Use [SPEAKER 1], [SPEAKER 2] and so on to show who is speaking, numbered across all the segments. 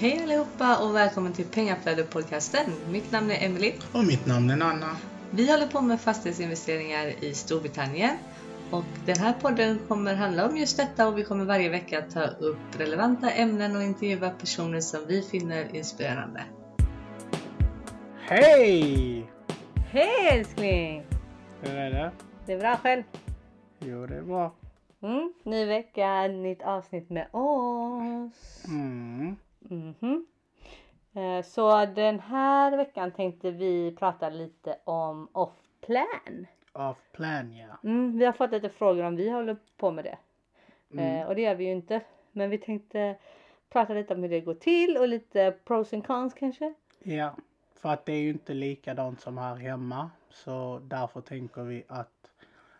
[SPEAKER 1] Hej allihopa och välkommen till Pengaflödet-podcasten. Mitt namn är Emily.
[SPEAKER 2] Och mitt namn är Nanna.
[SPEAKER 1] Vi håller på med fastighetsinvesteringar i Storbritannien. Och den här podden kommer handla om just detta och vi kommer varje vecka ta upp relevanta ämnen och intervjua personer som vi finner inspirerande.
[SPEAKER 2] Hej!
[SPEAKER 3] Hej älskling!
[SPEAKER 2] Hur är det?
[SPEAKER 3] Det är bra själv?
[SPEAKER 2] Jo, det är bra.
[SPEAKER 3] Mm, ny vecka, nytt avsnitt med oss.
[SPEAKER 2] Mm.
[SPEAKER 3] Mhm. Eh, Så den här veckan tänkte vi prata lite om off-plan.
[SPEAKER 2] Off plan, ja.
[SPEAKER 3] Mm, vi har fått lite frågor om vi håller på med det.
[SPEAKER 2] Mm.
[SPEAKER 3] Eh, och det gör vi ju inte. Men vi tänkte prata lite om hur det går till och lite pros and cons kanske.
[SPEAKER 2] Ja, för att det är ju inte likadant som här hemma. Så därför tänker vi att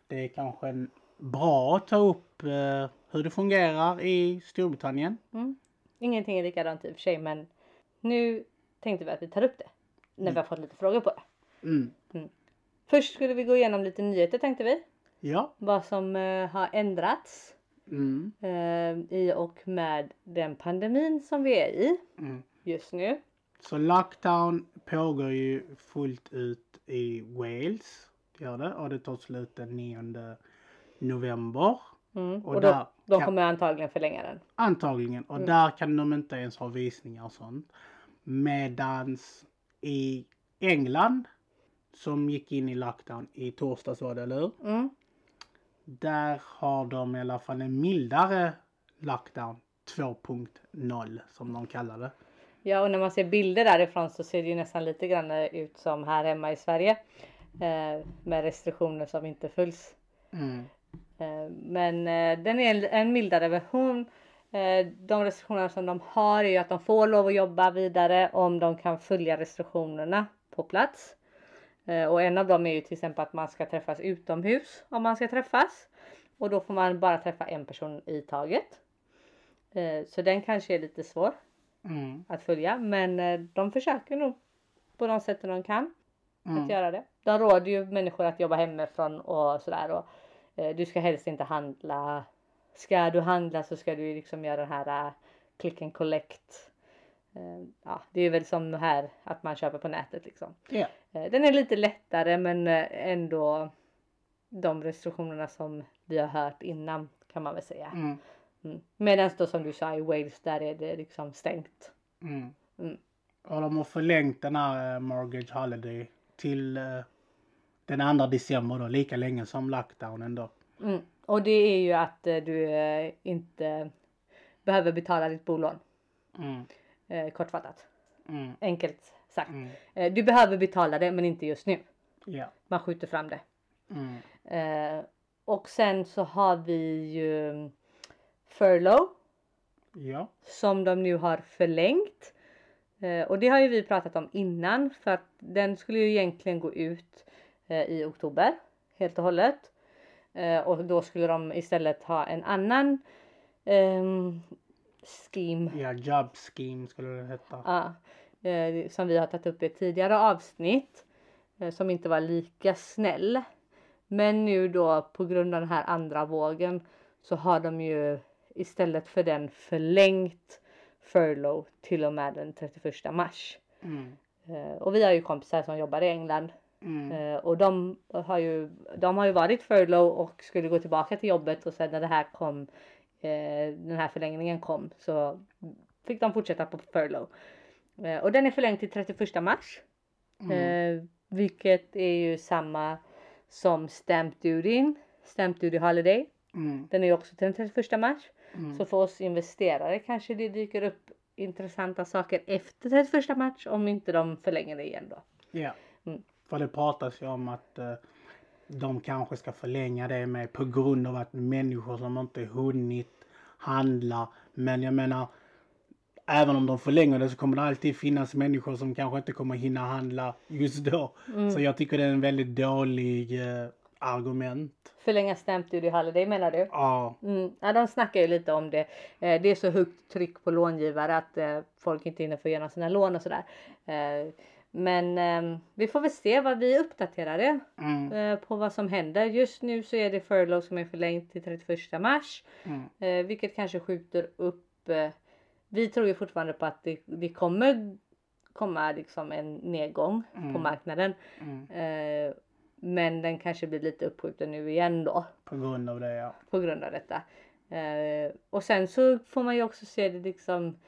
[SPEAKER 2] det är kanske bra att ta upp eh, hur det fungerar i Storbritannien.
[SPEAKER 3] Mm. Ingenting är likadant i och för sig men nu tänkte vi att vi tar upp det. När vi har fått lite frågor på det.
[SPEAKER 2] Mm.
[SPEAKER 3] Först skulle vi gå igenom lite nyheter tänkte vi.
[SPEAKER 2] Ja.
[SPEAKER 3] Vad som eh, har ändrats
[SPEAKER 2] Mm.
[SPEAKER 3] eh, i och med den pandemin som vi är i
[SPEAKER 2] Mm.
[SPEAKER 3] just nu.
[SPEAKER 2] Så lockdown pågår ju fullt ut i Wales. Det gör det. Och det tar slut den 9 november.
[SPEAKER 3] Mm.
[SPEAKER 2] Och
[SPEAKER 3] Och,
[SPEAKER 2] där
[SPEAKER 3] då, de
[SPEAKER 2] kan-
[SPEAKER 3] kommer antagligen förlänga den.
[SPEAKER 2] Antagligen. Och där kan de inte ens ha visningar och sånt. Medans i England, som gick in i lockdown i torsdags var det, eller hur?
[SPEAKER 3] Mm.
[SPEAKER 2] Där har de i alla fall en mildare lockdown 2.0 som de kallar det.
[SPEAKER 3] Ja och när man ser bilder därifrån så ser det ju nästan lite grann ut som här hemma i Sverige. Eh, med restriktioner som inte följs.
[SPEAKER 2] Mm.
[SPEAKER 3] Eh, men eh, den är en mildare version. Eh, de restriktioner som de har är att de får lov att jobba vidare om de kan följa restriktionerna på plats. Och en av dem är ju till exempel att man ska träffas utomhus om man ska träffas. Och då får man bara träffa en person i taget. Så den kanske är lite svår
[SPEAKER 2] Mm.
[SPEAKER 3] att följa men de försöker nog på de sätten de kan att
[SPEAKER 2] Mm.
[SPEAKER 3] göra det. De råder ju människor att jobba hemifrån och sådär och du ska helst inte handla. Ska du handla så ska du liksom göra den här uh, click and collect. Eh, ja, det är väl som här att man köper på nätet liksom.
[SPEAKER 2] Ja.
[SPEAKER 3] Eh, den är lite lättare men eh, ändå de restriktionerna som vi har hört innan kan man väl säga.
[SPEAKER 2] Mm.
[SPEAKER 3] Mm. Medan då som du sa i Wales där är det liksom stängt.
[SPEAKER 2] Mm.
[SPEAKER 3] Mm.
[SPEAKER 2] Och de har förlängt den här eh, Mortgage Holiday till eh, den 2 december då, lika länge som lockdownen då.
[SPEAKER 3] Mm. Och det är ju att eh, du eh, inte behöver betala ditt bolån.
[SPEAKER 2] Mm.
[SPEAKER 3] Eh, kortfattat.
[SPEAKER 2] Mm.
[SPEAKER 3] Enkelt sagt.
[SPEAKER 2] Mm.
[SPEAKER 3] Eh, du behöver betala det men inte just nu.
[SPEAKER 2] Ja.
[SPEAKER 3] Man skjuter fram det.
[SPEAKER 2] Mm.
[SPEAKER 3] Eh, och sen så har vi ju mm, furlough
[SPEAKER 2] Ja.
[SPEAKER 3] som de nu har förlängt. Och det har ju vi pratat om innan för att den skulle ju egentligen gå ut i oktober helt och hållet. Eh, och då skulle de istället ha en annan ehm, scheme
[SPEAKER 2] Ja, job scheme skulle det heta.
[SPEAKER 3] Ja, eh, som vi har tagit upp i ett tidigare avsnitt. Eh, som inte var lika snäll. Men nu då på grund av den här andra vågen så har de ju istället för den förlängt furlough till och med den 31 mars.
[SPEAKER 2] Mm.
[SPEAKER 3] Eh, och vi har ju kompisar som jobbar i England
[SPEAKER 2] Mm.
[SPEAKER 3] Eh, och de har ju, de har ju varit furlough och skulle gå tillbaka till jobbet och sen när det här kom, eh, den här förlängningen kom så fick de fortsätta på furlough. Eh, och den är förlängd till 31 mars. Eh, vilket är ju samma som stamp duty, stamp duty holiday.
[SPEAKER 2] Mm.
[SPEAKER 3] Den är ju också till den 31 mars.
[SPEAKER 2] Mm.
[SPEAKER 3] Så för oss investerare kanske det dyker upp intressanta saker efter 31 mars om inte de förlänger det igen då.
[SPEAKER 2] Ja.
[SPEAKER 3] Mm.
[SPEAKER 2] För det pratas ju om att eh, de kanske ska förlänga det med på grund av att människor som inte hunnit handla. Men jag menar, även om de förlänger det så kommer det alltid finnas människor som kanske inte kommer hinna handla just då. Så jag tycker det är en väldigt dålig eh, argument.
[SPEAKER 3] Förlänga stamp duty holiday menar du?
[SPEAKER 2] Ja.
[SPEAKER 3] Mm, ja, de snackar ju lite om det. Eh, det är så högt tryck på långivare att eh, folk inte hinner få igenom sina lån och sådär. Eh, men eh, vi får väl se vad vi uppdaterar det
[SPEAKER 2] Mm.
[SPEAKER 3] eh, på vad som händer. Just nu så är det furlough som är förlängt till 31 mars.
[SPEAKER 2] Mm.
[SPEAKER 3] Eh, vilket kanske skjuter upp eh, vi tror ju fortfarande på att det, det kommer komma liksom en nedgång på
[SPEAKER 2] Mm.
[SPEAKER 3] marknaden.
[SPEAKER 2] Mm.
[SPEAKER 3] Eh, men den kanske blir lite uppskjuten nu igen då
[SPEAKER 2] På grund av det ja.
[SPEAKER 3] på grund av detta. Eh, och sen så får man ju också se det liksom.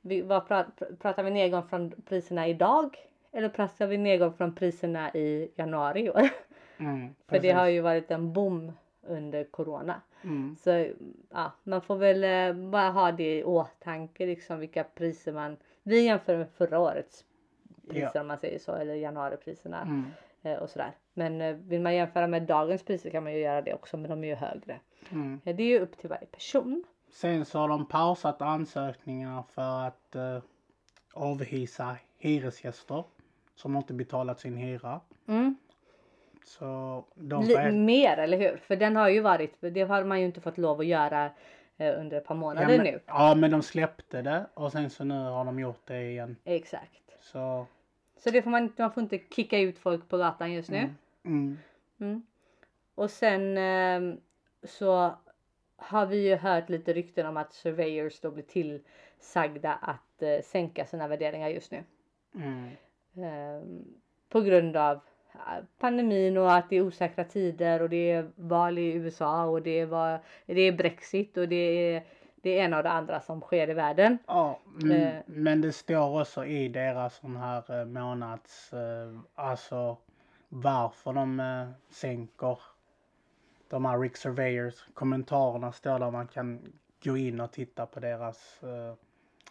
[SPEAKER 3] Vi, vad pra, pr- pratar vi nedgång från priserna idag? Eller pratar vi nedgång från priserna i januari i år?
[SPEAKER 2] Mm,
[SPEAKER 3] För det har ju varit en boom under corona.
[SPEAKER 2] Mm.
[SPEAKER 3] Så ja, man får väl eh, bara ha det i åtanke liksom vilka priser man. Vi jämför med förra årets priser
[SPEAKER 2] Ja.
[SPEAKER 3] om man säger så eller januaripriserna
[SPEAKER 2] Mm.
[SPEAKER 3] eh, och sådär. Men eh, vill man jämföra med dagens priser kan man ju göra det också men de är ju högre.
[SPEAKER 2] Mm.
[SPEAKER 3] Eh, Det är ju upp till varje person.
[SPEAKER 2] Sen så har de pausat ansökningarna för att eh, avhysa hyresgäster som inte betalat sin hyra.
[SPEAKER 3] Mm.
[SPEAKER 2] Så de får...
[SPEAKER 3] mer eller hur? För den har ju varit, det har man ju inte fått lov att göra eh, under ett par
[SPEAKER 2] ja,
[SPEAKER 3] månader
[SPEAKER 2] men,
[SPEAKER 3] nu.
[SPEAKER 2] ja men de släppte det och sen så nu har de gjort det igen.
[SPEAKER 3] Exakt.
[SPEAKER 2] Så
[SPEAKER 3] Så det får man, man får inte kicka ut folk på gatan just nu.
[SPEAKER 2] mm. Mm.
[SPEAKER 3] Mm. Och sen ehm, så har vi ju hört lite rykten om att surveyors då blir tillsagda att eh, sänka sina värderingar just nu.
[SPEAKER 2] Mm.
[SPEAKER 3] Ehm, på grund av eh, pandemin och att det är osäkra tider och det är val i USA och det är, va- det är Brexit och det är det är en av det andra som sker i världen.
[SPEAKER 2] Ja, mm,
[SPEAKER 3] Eh.
[SPEAKER 2] men det står också i deras sån här eh, månads, eh, alltså varför de eh, sänker de här Rick Surveyors. Kommentarerna står där man kan gå in och titta på deras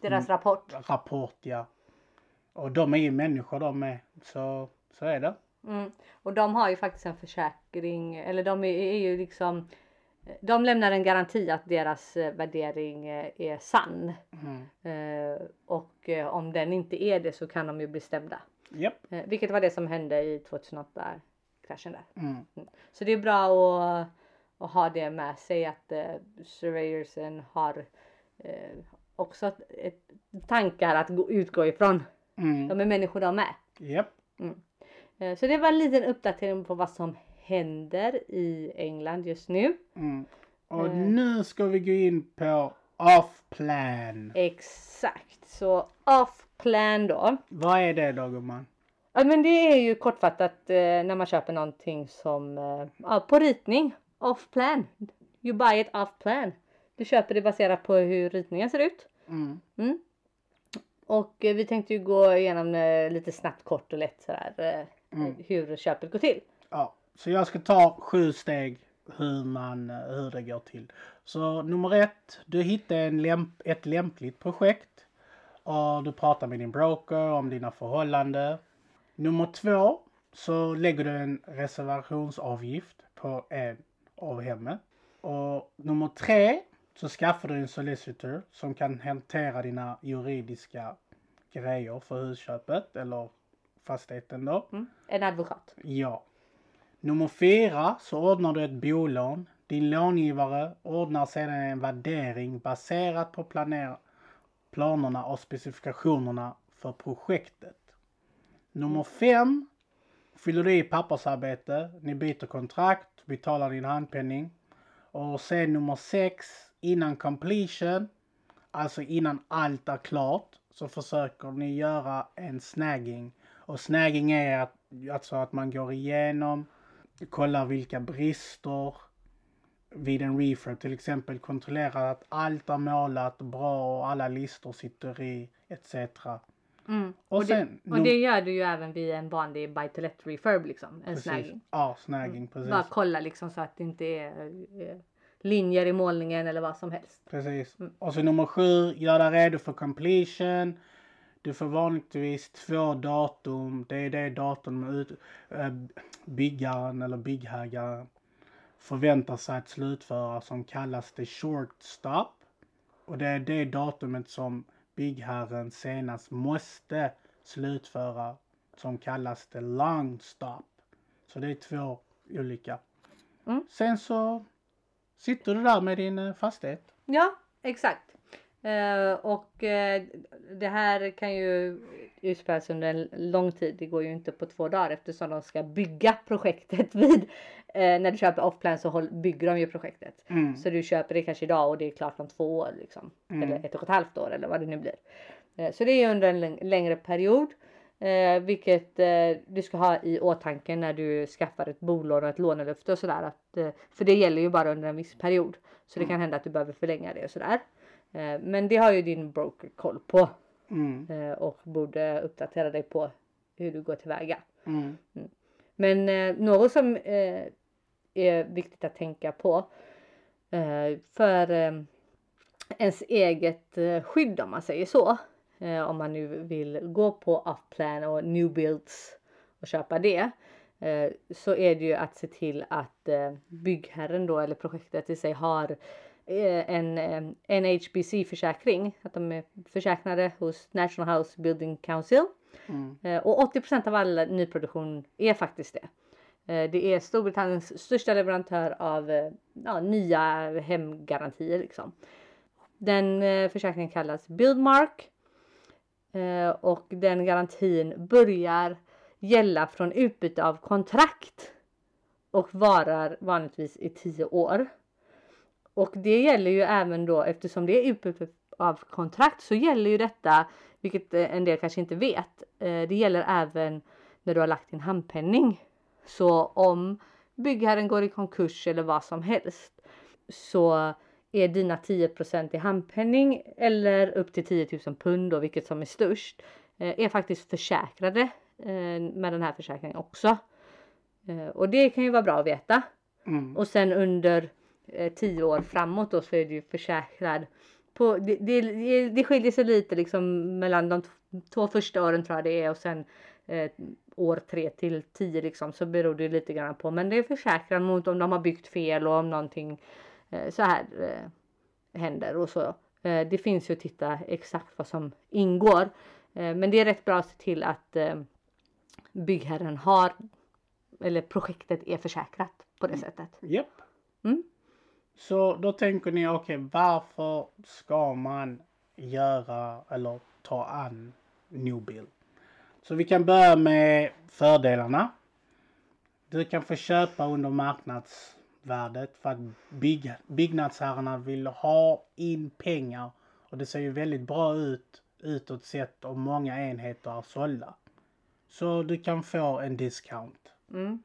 [SPEAKER 3] Deras rapport.
[SPEAKER 2] rapport, ja. Och de är ju människor de med, så, så är det.
[SPEAKER 3] Mm. Och de har ju faktiskt en försäkring, eller de är, är ju liksom de lämnar en garanti att deras eh, värdering eh, är sann.
[SPEAKER 2] Mm.
[SPEAKER 3] Eh, och om den inte är det så kan de ju bli stämda. Eh, vilket var det som hände i 2008 kraschen där.
[SPEAKER 2] Mm.
[SPEAKER 3] Så det är bra att, att ha det med sig att surveyorsen har också ett, ett, tankar att gå, utgå ifrån.
[SPEAKER 2] Mm.
[SPEAKER 3] De är människor de med.
[SPEAKER 2] Japp.
[SPEAKER 3] Eh, så det var en liten uppdatering på vad som händer i England just nu.
[SPEAKER 2] Mm. Och
[SPEAKER 3] Eh.
[SPEAKER 2] nu ska vi gå in på off-plan.
[SPEAKER 3] Exakt, så off plan då.
[SPEAKER 2] Vad är det då gumman?
[SPEAKER 3] Ja men det är ju kortfattat eh, när man köper någonting som eh, ja, på ritning. Off plan. You buy it off plan. Du köper det baserat på hur ritningen ser ut.
[SPEAKER 2] Mm.
[SPEAKER 3] Mm. Och eh, vi tänkte ju gå igenom eh, lite snabbt, kort och lätt sådär eh,
[SPEAKER 2] Mm.
[SPEAKER 3] hur köpet går till.
[SPEAKER 2] Ja, så jag ska ta sju steg hur, man, hur det går till. Så nummer ett, du hittar en lämp, ett lämpligt projekt och du pratar med din broker om dina förhållanden. Nummer två, så lägger du en reservationsavgift på en av hemmet. Och nummer tre, så skaffar du en solicitor som kan hantera dina juridiska grejer för husköpet eller fastigheten då.
[SPEAKER 3] Mm. En advokat.
[SPEAKER 2] Ja. Nummer fyra så ordnar du ett bolån. Din långivare ordnar sedan en värdering baserat på planer- planerna och specifikationerna för projektet. Nummer fem fyller du i pappersarbete. Ni byter kontrakt, betalar din handpenning. Och sen nummer sex innan completion, alltså innan allt är klart, så försöker ni göra en snagging. Och snagging är att, alltså att man går igenom, kollar vilka brister vid en refurb till exempel kontrollerar att allt är målat bra och alla listor sitter i etc.
[SPEAKER 3] Mm.
[SPEAKER 2] Och,
[SPEAKER 3] Och,
[SPEAKER 2] sen...
[SPEAKER 3] det, och det gör du ju även vid en vanlig buy to let refurb liksom. En
[SPEAKER 2] precis.
[SPEAKER 3] snagging.
[SPEAKER 2] Ja, snagging, precis.
[SPEAKER 3] Bara kolla liksom så att det inte är eh, linjer i målningen eller vad som helst.
[SPEAKER 2] Precis.
[SPEAKER 3] Mm.
[SPEAKER 2] Och så nummer sju, gör dig redo för completion. Du får vanligtvis två datum. Det är det datum ut, äh, byggaren eller byggherren förväntar sig att slutföra som kallas det short stop. Och det är det datumet som byggherren senast måste slutföra som kallas det long stop. Så det är två olika.
[SPEAKER 3] Mm.
[SPEAKER 2] Sen så sitter du där med din eh, fastighet.
[SPEAKER 3] Ja, exakt. Eh, och eh, det här kan ju utspelar sig under en lång tid. Det går ju inte på två dagar eftersom de ska bygga projektet vid. Eh, när du köper offplan så håll, bygger de ju projektet.
[SPEAKER 2] Mm.
[SPEAKER 3] Så du köper det kanske idag och det är klart om två år liksom.
[SPEAKER 2] Mm.
[SPEAKER 3] Eller ett och ett halvt år eller vad det nu blir. Så det är under en läng- längre period. Eh, vilket eh, du ska ha i åtanke när du skaffar ett bolån och ett lånelöfte och sådär. Att, eh, för det gäller ju bara under en viss period. Så det kan hända att du behöver förlänga det och sådär. Eh, men det har ju din broker koll på.
[SPEAKER 2] Mm.
[SPEAKER 3] Eh, och borde uppdatera dig på hur du går tillväga.
[SPEAKER 2] Mm.
[SPEAKER 3] Men eh, något som är viktigt att tänka på för ens eget skydd om man säger så. Eh, om man nu vill gå på off-plan och new builds och köpa det. Eh, så är det ju att se till att eh, byggherren då eller projektet i sig har eh, en eh, NHBC-försäkring. Att de är försäkrade hos National House Building Council.
[SPEAKER 2] Mm.
[SPEAKER 3] Eh, Och 80% av all nyproduktion är faktiskt det. Det är Storbritanniens största leverantör av ja, nya hemgarantier. Liksom. Den försäkringen kallas Buildmark. Eh, och den garantin börjar gälla från utbyte av kontrakt. Och varar vanligtvis i 10 år. Och det gäller ju även då eftersom det är utbyte av kontrakt så gäller ju detta, vilket eh, en del kanske inte vet. Eh, det gäller även när du har lagt din handpenning. Så om byggherren går i konkurs eller vad som helst så är dina 10% i handpenning eller upp till 10 000 pund då, vilket som är störst, eh, är faktiskt försäkrade eh, med den här försäkringen också. Eh, Och det kan ju vara bra att veta.
[SPEAKER 2] Mm.
[SPEAKER 3] Och sen under eh, tio år framåt då så är du försäkrad. På, det, det, det- skiljer sig lite liksom mellan de två första åren tror jag det är och sen eh, år tre till tio liksom så beror det lite grann på. Men det är försäkrat mot om de har byggt fel och om någonting så här eh, händer och så. Eh, det finns ju att titta exakt vad som ingår. Eh, men det är rätt bra att se till att eh, byggherren har eller projektet är försäkrat på det sättet.
[SPEAKER 2] Japp.
[SPEAKER 3] Mm.
[SPEAKER 2] Så då tänker ni, okej varför ska man göra eller ta an new build? Så vi kan börja med fördelarna. Du kan få köpa under marknadsvärdet för att bygg, byggnadsherrarna vill ha in pengar och det ser ju väldigt bra ut utåt sett om många enheter är sålda. Så du kan få en discount.
[SPEAKER 3] Mm.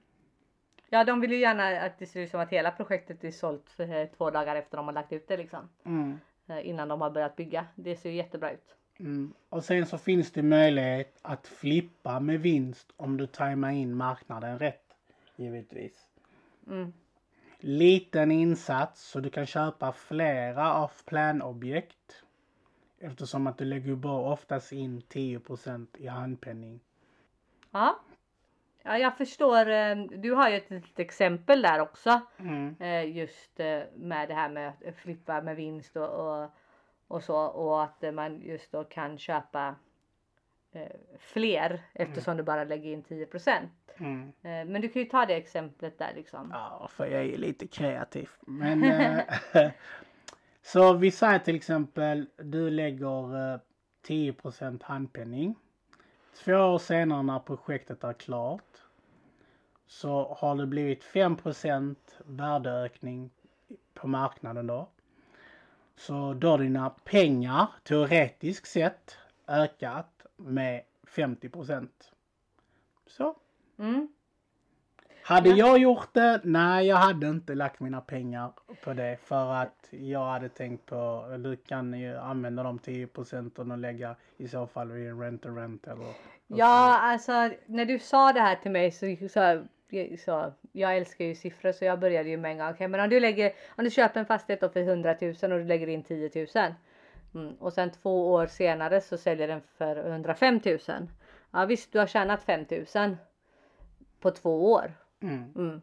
[SPEAKER 3] Ja, de vill ju gärna att det ser ut som att hela projektet är sålt eh, två dagar efter de har lagt ut det liksom.
[SPEAKER 2] Mm.
[SPEAKER 3] Eh, Innan de har börjat bygga. Det ser ju jättebra ut.
[SPEAKER 2] Mm. Och sen så finns det möjlighet att flippa med vinst om du tajmar in marknaden rätt. Givetvis.
[SPEAKER 3] Mm.
[SPEAKER 2] Liten insats så du kan köpa flera off-plan objekt. Eftersom att du lägger bara oftast in 10% i handpenning.
[SPEAKER 3] Ja. ja, jag förstår. eh, Du har ju ett litet exempel där också.
[SPEAKER 2] Mm.
[SPEAKER 3] eh, Just eh, med det här med att flippa med vinst och, och, och så. Och att man just då kan köpa fler eftersom du bara lägger in 10
[SPEAKER 2] Mm.
[SPEAKER 3] Eh, Men du kan ju ta det exemplet där liksom.
[SPEAKER 2] Ja, för jag är lite kreativ. Men, eh, så vi säger till exempel du lägger eh, 10 handpenning. Två år senare när projektet är klart så har det blivit 5% värdeökning på marknaden då. Så då har dina pengar teoretiskt sett ökat med 50% Så.
[SPEAKER 3] Mm.
[SPEAKER 2] Hade
[SPEAKER 3] Ja.
[SPEAKER 2] jag gjort det? Nej, jag hade inte lagt mina pengar på det för att jag hade tänkt på, du kan ju använda de 10 procenten och lägga i så fall vid en rent rent eller
[SPEAKER 3] Ja, alltså när du sa det här till mig så, så, så jag älskar ju siffror så jag började ju med en gång. Okej, men om du lägger, om du köper en fastighet då för 100 000 och du lägger in 10 000 mm, och sen två år senare så säljer den för 105 000. Ja visst, du har tjänat 5 000 på två år.
[SPEAKER 2] Mm.
[SPEAKER 3] Mm.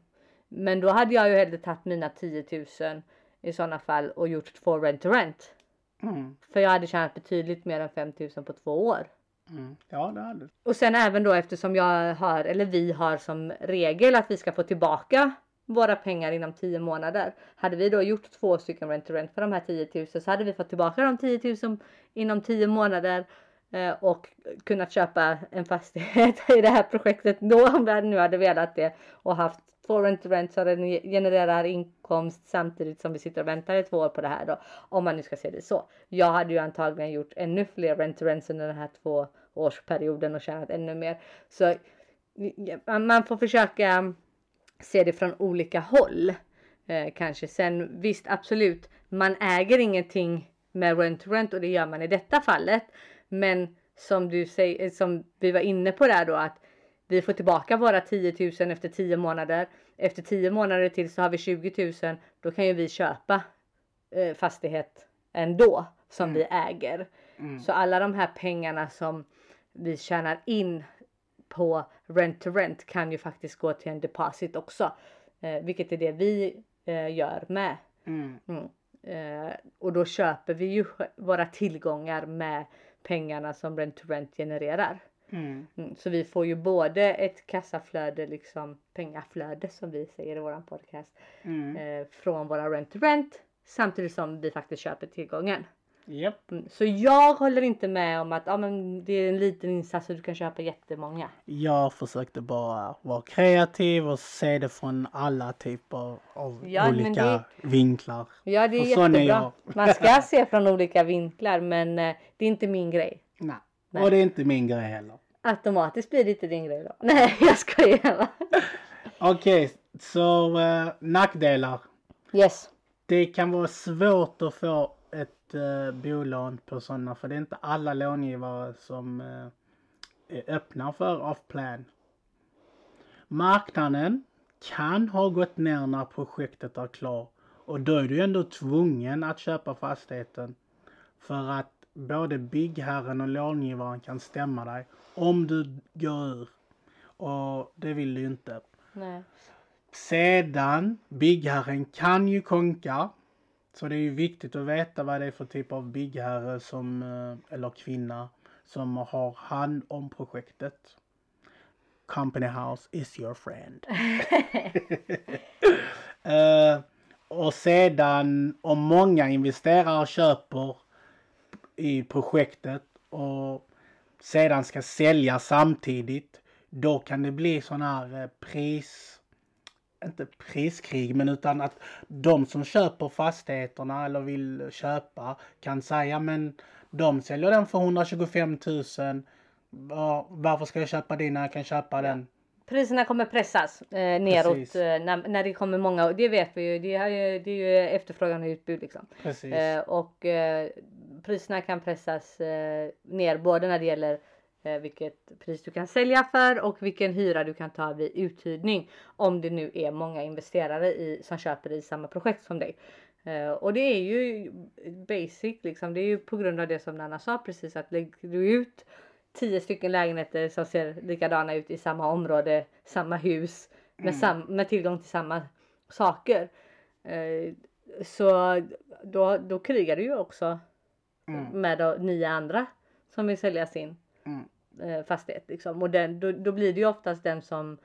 [SPEAKER 3] Men då hade jag ju hellre tagit mina 10 000 i sådana fall och gjort två rent to rent.
[SPEAKER 2] Mm.
[SPEAKER 3] För jag hade tjänat betydligt mer än 5 000 på två år.
[SPEAKER 2] Mm. Ja, det hade
[SPEAKER 3] Och sen även då eftersom jag har, eller vi har som regel att vi ska få tillbaka våra pengar inom 10 månader. Hade vi då gjort två stycken rent to rent för de här 10 000 så hade vi fått tillbaka de 10 000 inom 10 månader. eh, och kunnat köpa en fastighet i det här projektet då om vi nu hade velat det och haft två rent to rent så genererar inkomst samtidigt som vi sitter och väntar i två år på det här då. Om man nu ska se det så. Jag hade ju antagligen gjort ännu fler rent to rents under den här två årsperioden och tjänat ännu mer. Så man får försöka se det från olika håll. Eh, kanske sen visst absolut, man äger ingenting med rent to rent och det gör man i detta fallet. Men som du säger, som vi var inne på där då att vi får tillbaka våra 10 000 efter 10 månader. Efter 10 månader till så har vi 20 000. Då kan ju vi köpa eh, fastighet ändå som mm. vi äger. Mm. Så alla de här pengarna som vi tjänar in på rent to rent kan ju faktiskt gå till en deposit också. Eh, vilket är det vi eh, gör med. Mm. mm. Eh, och då köper vi ju våra tillgångar med pengarna som rent to rent genererar. Mm. Mm, så vi får ju både ett kassaflöde, liksom pengaflöde som vi säger i våran podcast. Mm. Eh, från våra rent to rent samtidigt som vi faktiskt köper tillgången.
[SPEAKER 2] Yep.
[SPEAKER 3] Så jag håller inte med om att ja, men det är en liten insats och du kan köpa jättemånga.
[SPEAKER 2] Jag försökte bara vara kreativ och se det från alla typer av ja, olika det, vinklar.
[SPEAKER 3] Ja det är jättebra. Man ska se från olika vinklar men eh, det är inte min grej.
[SPEAKER 2] Nej. Nej. Och det är inte min grej heller.
[SPEAKER 3] Automatiskt blir det inte din grej då. Nej jag skojar
[SPEAKER 2] Okej, okay, så uh, nackdelar.
[SPEAKER 3] Yes.
[SPEAKER 2] Det kan vara svårt att få ett uh, bolån på sådana för det är inte alla långivare som uh, är öppna för off-plan. Marknaden kan ha gått ner när projektet är klart och då är du ändå tvungen att köpa fastigheten för att både byggherren och långivaren kan stämma dig om du går ur. Och det vill du inte.
[SPEAKER 3] Nej.
[SPEAKER 2] Sedan, byggherren kan ju konka. Så det är ju viktigt att veta vad det är för typ av byggherre som, eh, eller kvinna som har hand om projektet. Company House is your friend. uh, och sedan om många investerare köper i projektet och sedan ska sälja samtidigt. Då kan det bli sån här eh, pris, inte priskrig men utan att de som köper fastigheterna eller vill köpa kan säga men de säljer den för 125 000. Varför ska jag köpa din när jag kan köpa den?
[SPEAKER 3] Priserna kommer pressas eh, neråt eh, när, när det kommer många. Det vet vi ju. Det är, det är ju efterfrågan och utbud liksom. Eh, och eh, priserna kan pressas eh, ner både när det gäller vilket pris du kan sälja för och vilken hyra du kan ta vid uthyrning. Om det nu är många investerare i, som köper i samma projekt som dig. Uh, och det är ju basic liksom. Det är ju på grund av det som Nanna sa precis att lägger du ut tio stycken lägenheter som ser likadana ut i samma område, samma hus med, mm. sam med tillgång till samma saker. Uh, så då, då krigar du ju också mm. med nio andra som vill sälja sin mm. Eh, fastighet. Liksom. Och den, då, då, blir det ju oftast den som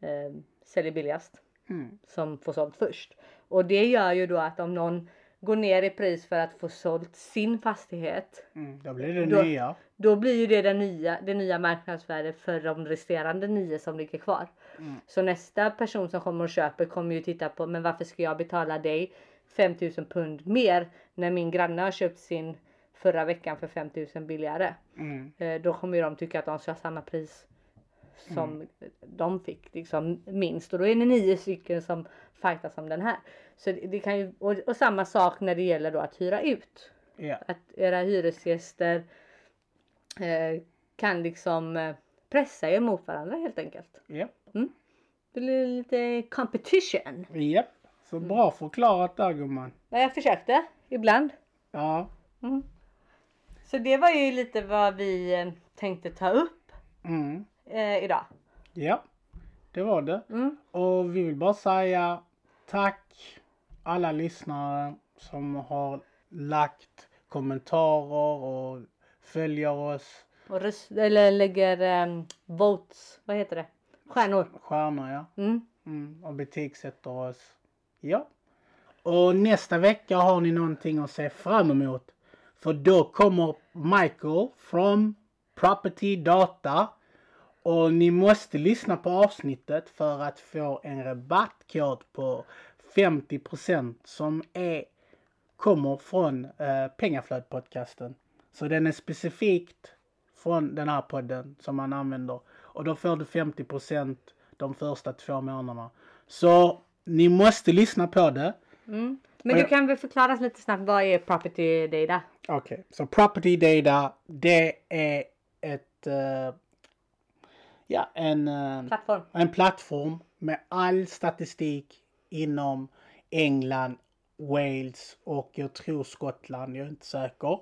[SPEAKER 3] eh, säljer billigast mm. som får sålt först. Och det gör ju då att om någon går ner i pris för att få sålt sin fastighet.
[SPEAKER 2] Mm, då blir det då, nya.
[SPEAKER 3] Då blir ju det det nya, det nya marknadsvärdet för de resterande nio som ligger kvar. Mm. Så nästa person som kommer och köper kommer ju titta på men varför ska jag betala dig 5000 pund mer när min granne har köpt sin förra veckan för 5000 billigare. Mm. Eh, då kommer ju de tycka att de ska ha samma pris som mm. de fick liksom minst och då är det nio stycken som fightas om den här. Så det, det kan ju och, och, samma sak när det gäller då att hyra ut.
[SPEAKER 2] Yeah.
[SPEAKER 3] Att era hyresgäster eh, kan liksom eh, pressa er mot varandra helt enkelt.
[SPEAKER 2] Yeah.
[SPEAKER 3] Mm. Det blir lite competition.
[SPEAKER 2] Japp, yep. så bra förklarat där gumman.
[SPEAKER 3] Ja, jag försökte ibland.
[SPEAKER 2] Ja.
[SPEAKER 3] Mm. Så det var ju lite vad vi eh, tänkte ta upp mm. eh, idag.
[SPEAKER 2] Ja, det var det. Mm. Och vi vill bara säga tack alla lyssnare som har lagt kommentarer och följer oss.
[SPEAKER 3] Och röst, eller lägger um, votes, vad heter det? Stjärnor.
[SPEAKER 2] Stjärnor ja.
[SPEAKER 3] Mm.
[SPEAKER 2] Mm, och betygsätter oss. Ja. Och nästa vecka har ni någonting att se fram emot. För då kommer Michael från Property Data. Och ni måste lyssna på avsnittet för att få en rabattkod på 50% som är, kommer från eh, Pengaflödpodcasten. Så den är specifikt från den här podden som man använder. Och då får du 50% de första två månaderna. Så ni måste lyssna på det.
[SPEAKER 3] Mm. Men du kan väl förklara lite snabbt vad är property data?
[SPEAKER 2] Okej, okay. så property data det är ett uh, ja, en, uh,
[SPEAKER 3] plattform.
[SPEAKER 2] en plattform med all statistik inom England, Wales och jag tror Skottland, jag är inte säker.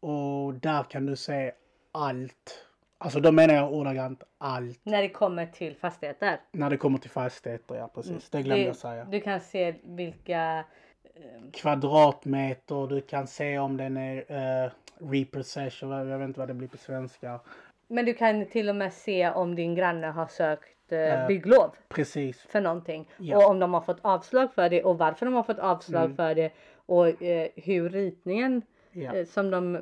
[SPEAKER 2] Och där kan du se allt. Alltså då menar jag ordagrant allt.
[SPEAKER 3] När det kommer till fastigheter?
[SPEAKER 2] När det kommer till fastigheter, ja precis. Mm. Det glömde
[SPEAKER 3] du,
[SPEAKER 2] jag säga.
[SPEAKER 3] Du kan se vilka
[SPEAKER 2] kvadratmeter, du kan se om den är uh, repossession, jag vet inte vad det blir på svenska.
[SPEAKER 3] Men du kan till och med se om din granne har sökt uh, bygglov.
[SPEAKER 2] Precis.
[SPEAKER 3] För någonting. Ja. Och om de har fått avslag för det och varför de har fått avslag mm. för det. Och uh, hur ritningen ja. som de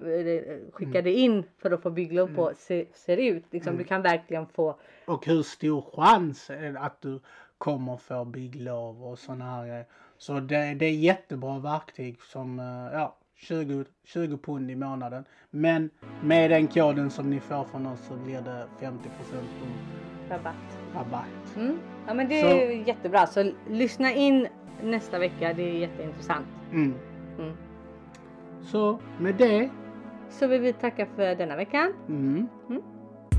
[SPEAKER 3] skickade mm. in för att få bygglov mm. på ser, ser ut. Liksom, Du mm. kan verkligen få.
[SPEAKER 2] Och hur stor chans är att du kommer få bygglov och sådana här grejer. Så det, det är jättebra verktyg som, eh, ja, 20, 20 pund i månaden. Men med den koden som ni får från oss så blir det 50
[SPEAKER 3] rabatt.
[SPEAKER 2] rabatt.
[SPEAKER 3] Mm. Ja men det så. är jättebra. Så lyssna in nästa vecka. Det är jätteintressant.
[SPEAKER 2] Mm. Mm. Så med det.
[SPEAKER 3] Så vill vi tacka för denna veckan.
[SPEAKER 2] Mm. Mm.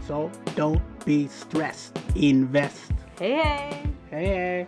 [SPEAKER 2] So don't be stressed. Invest.
[SPEAKER 3] Hej hej.
[SPEAKER 2] Hej hej.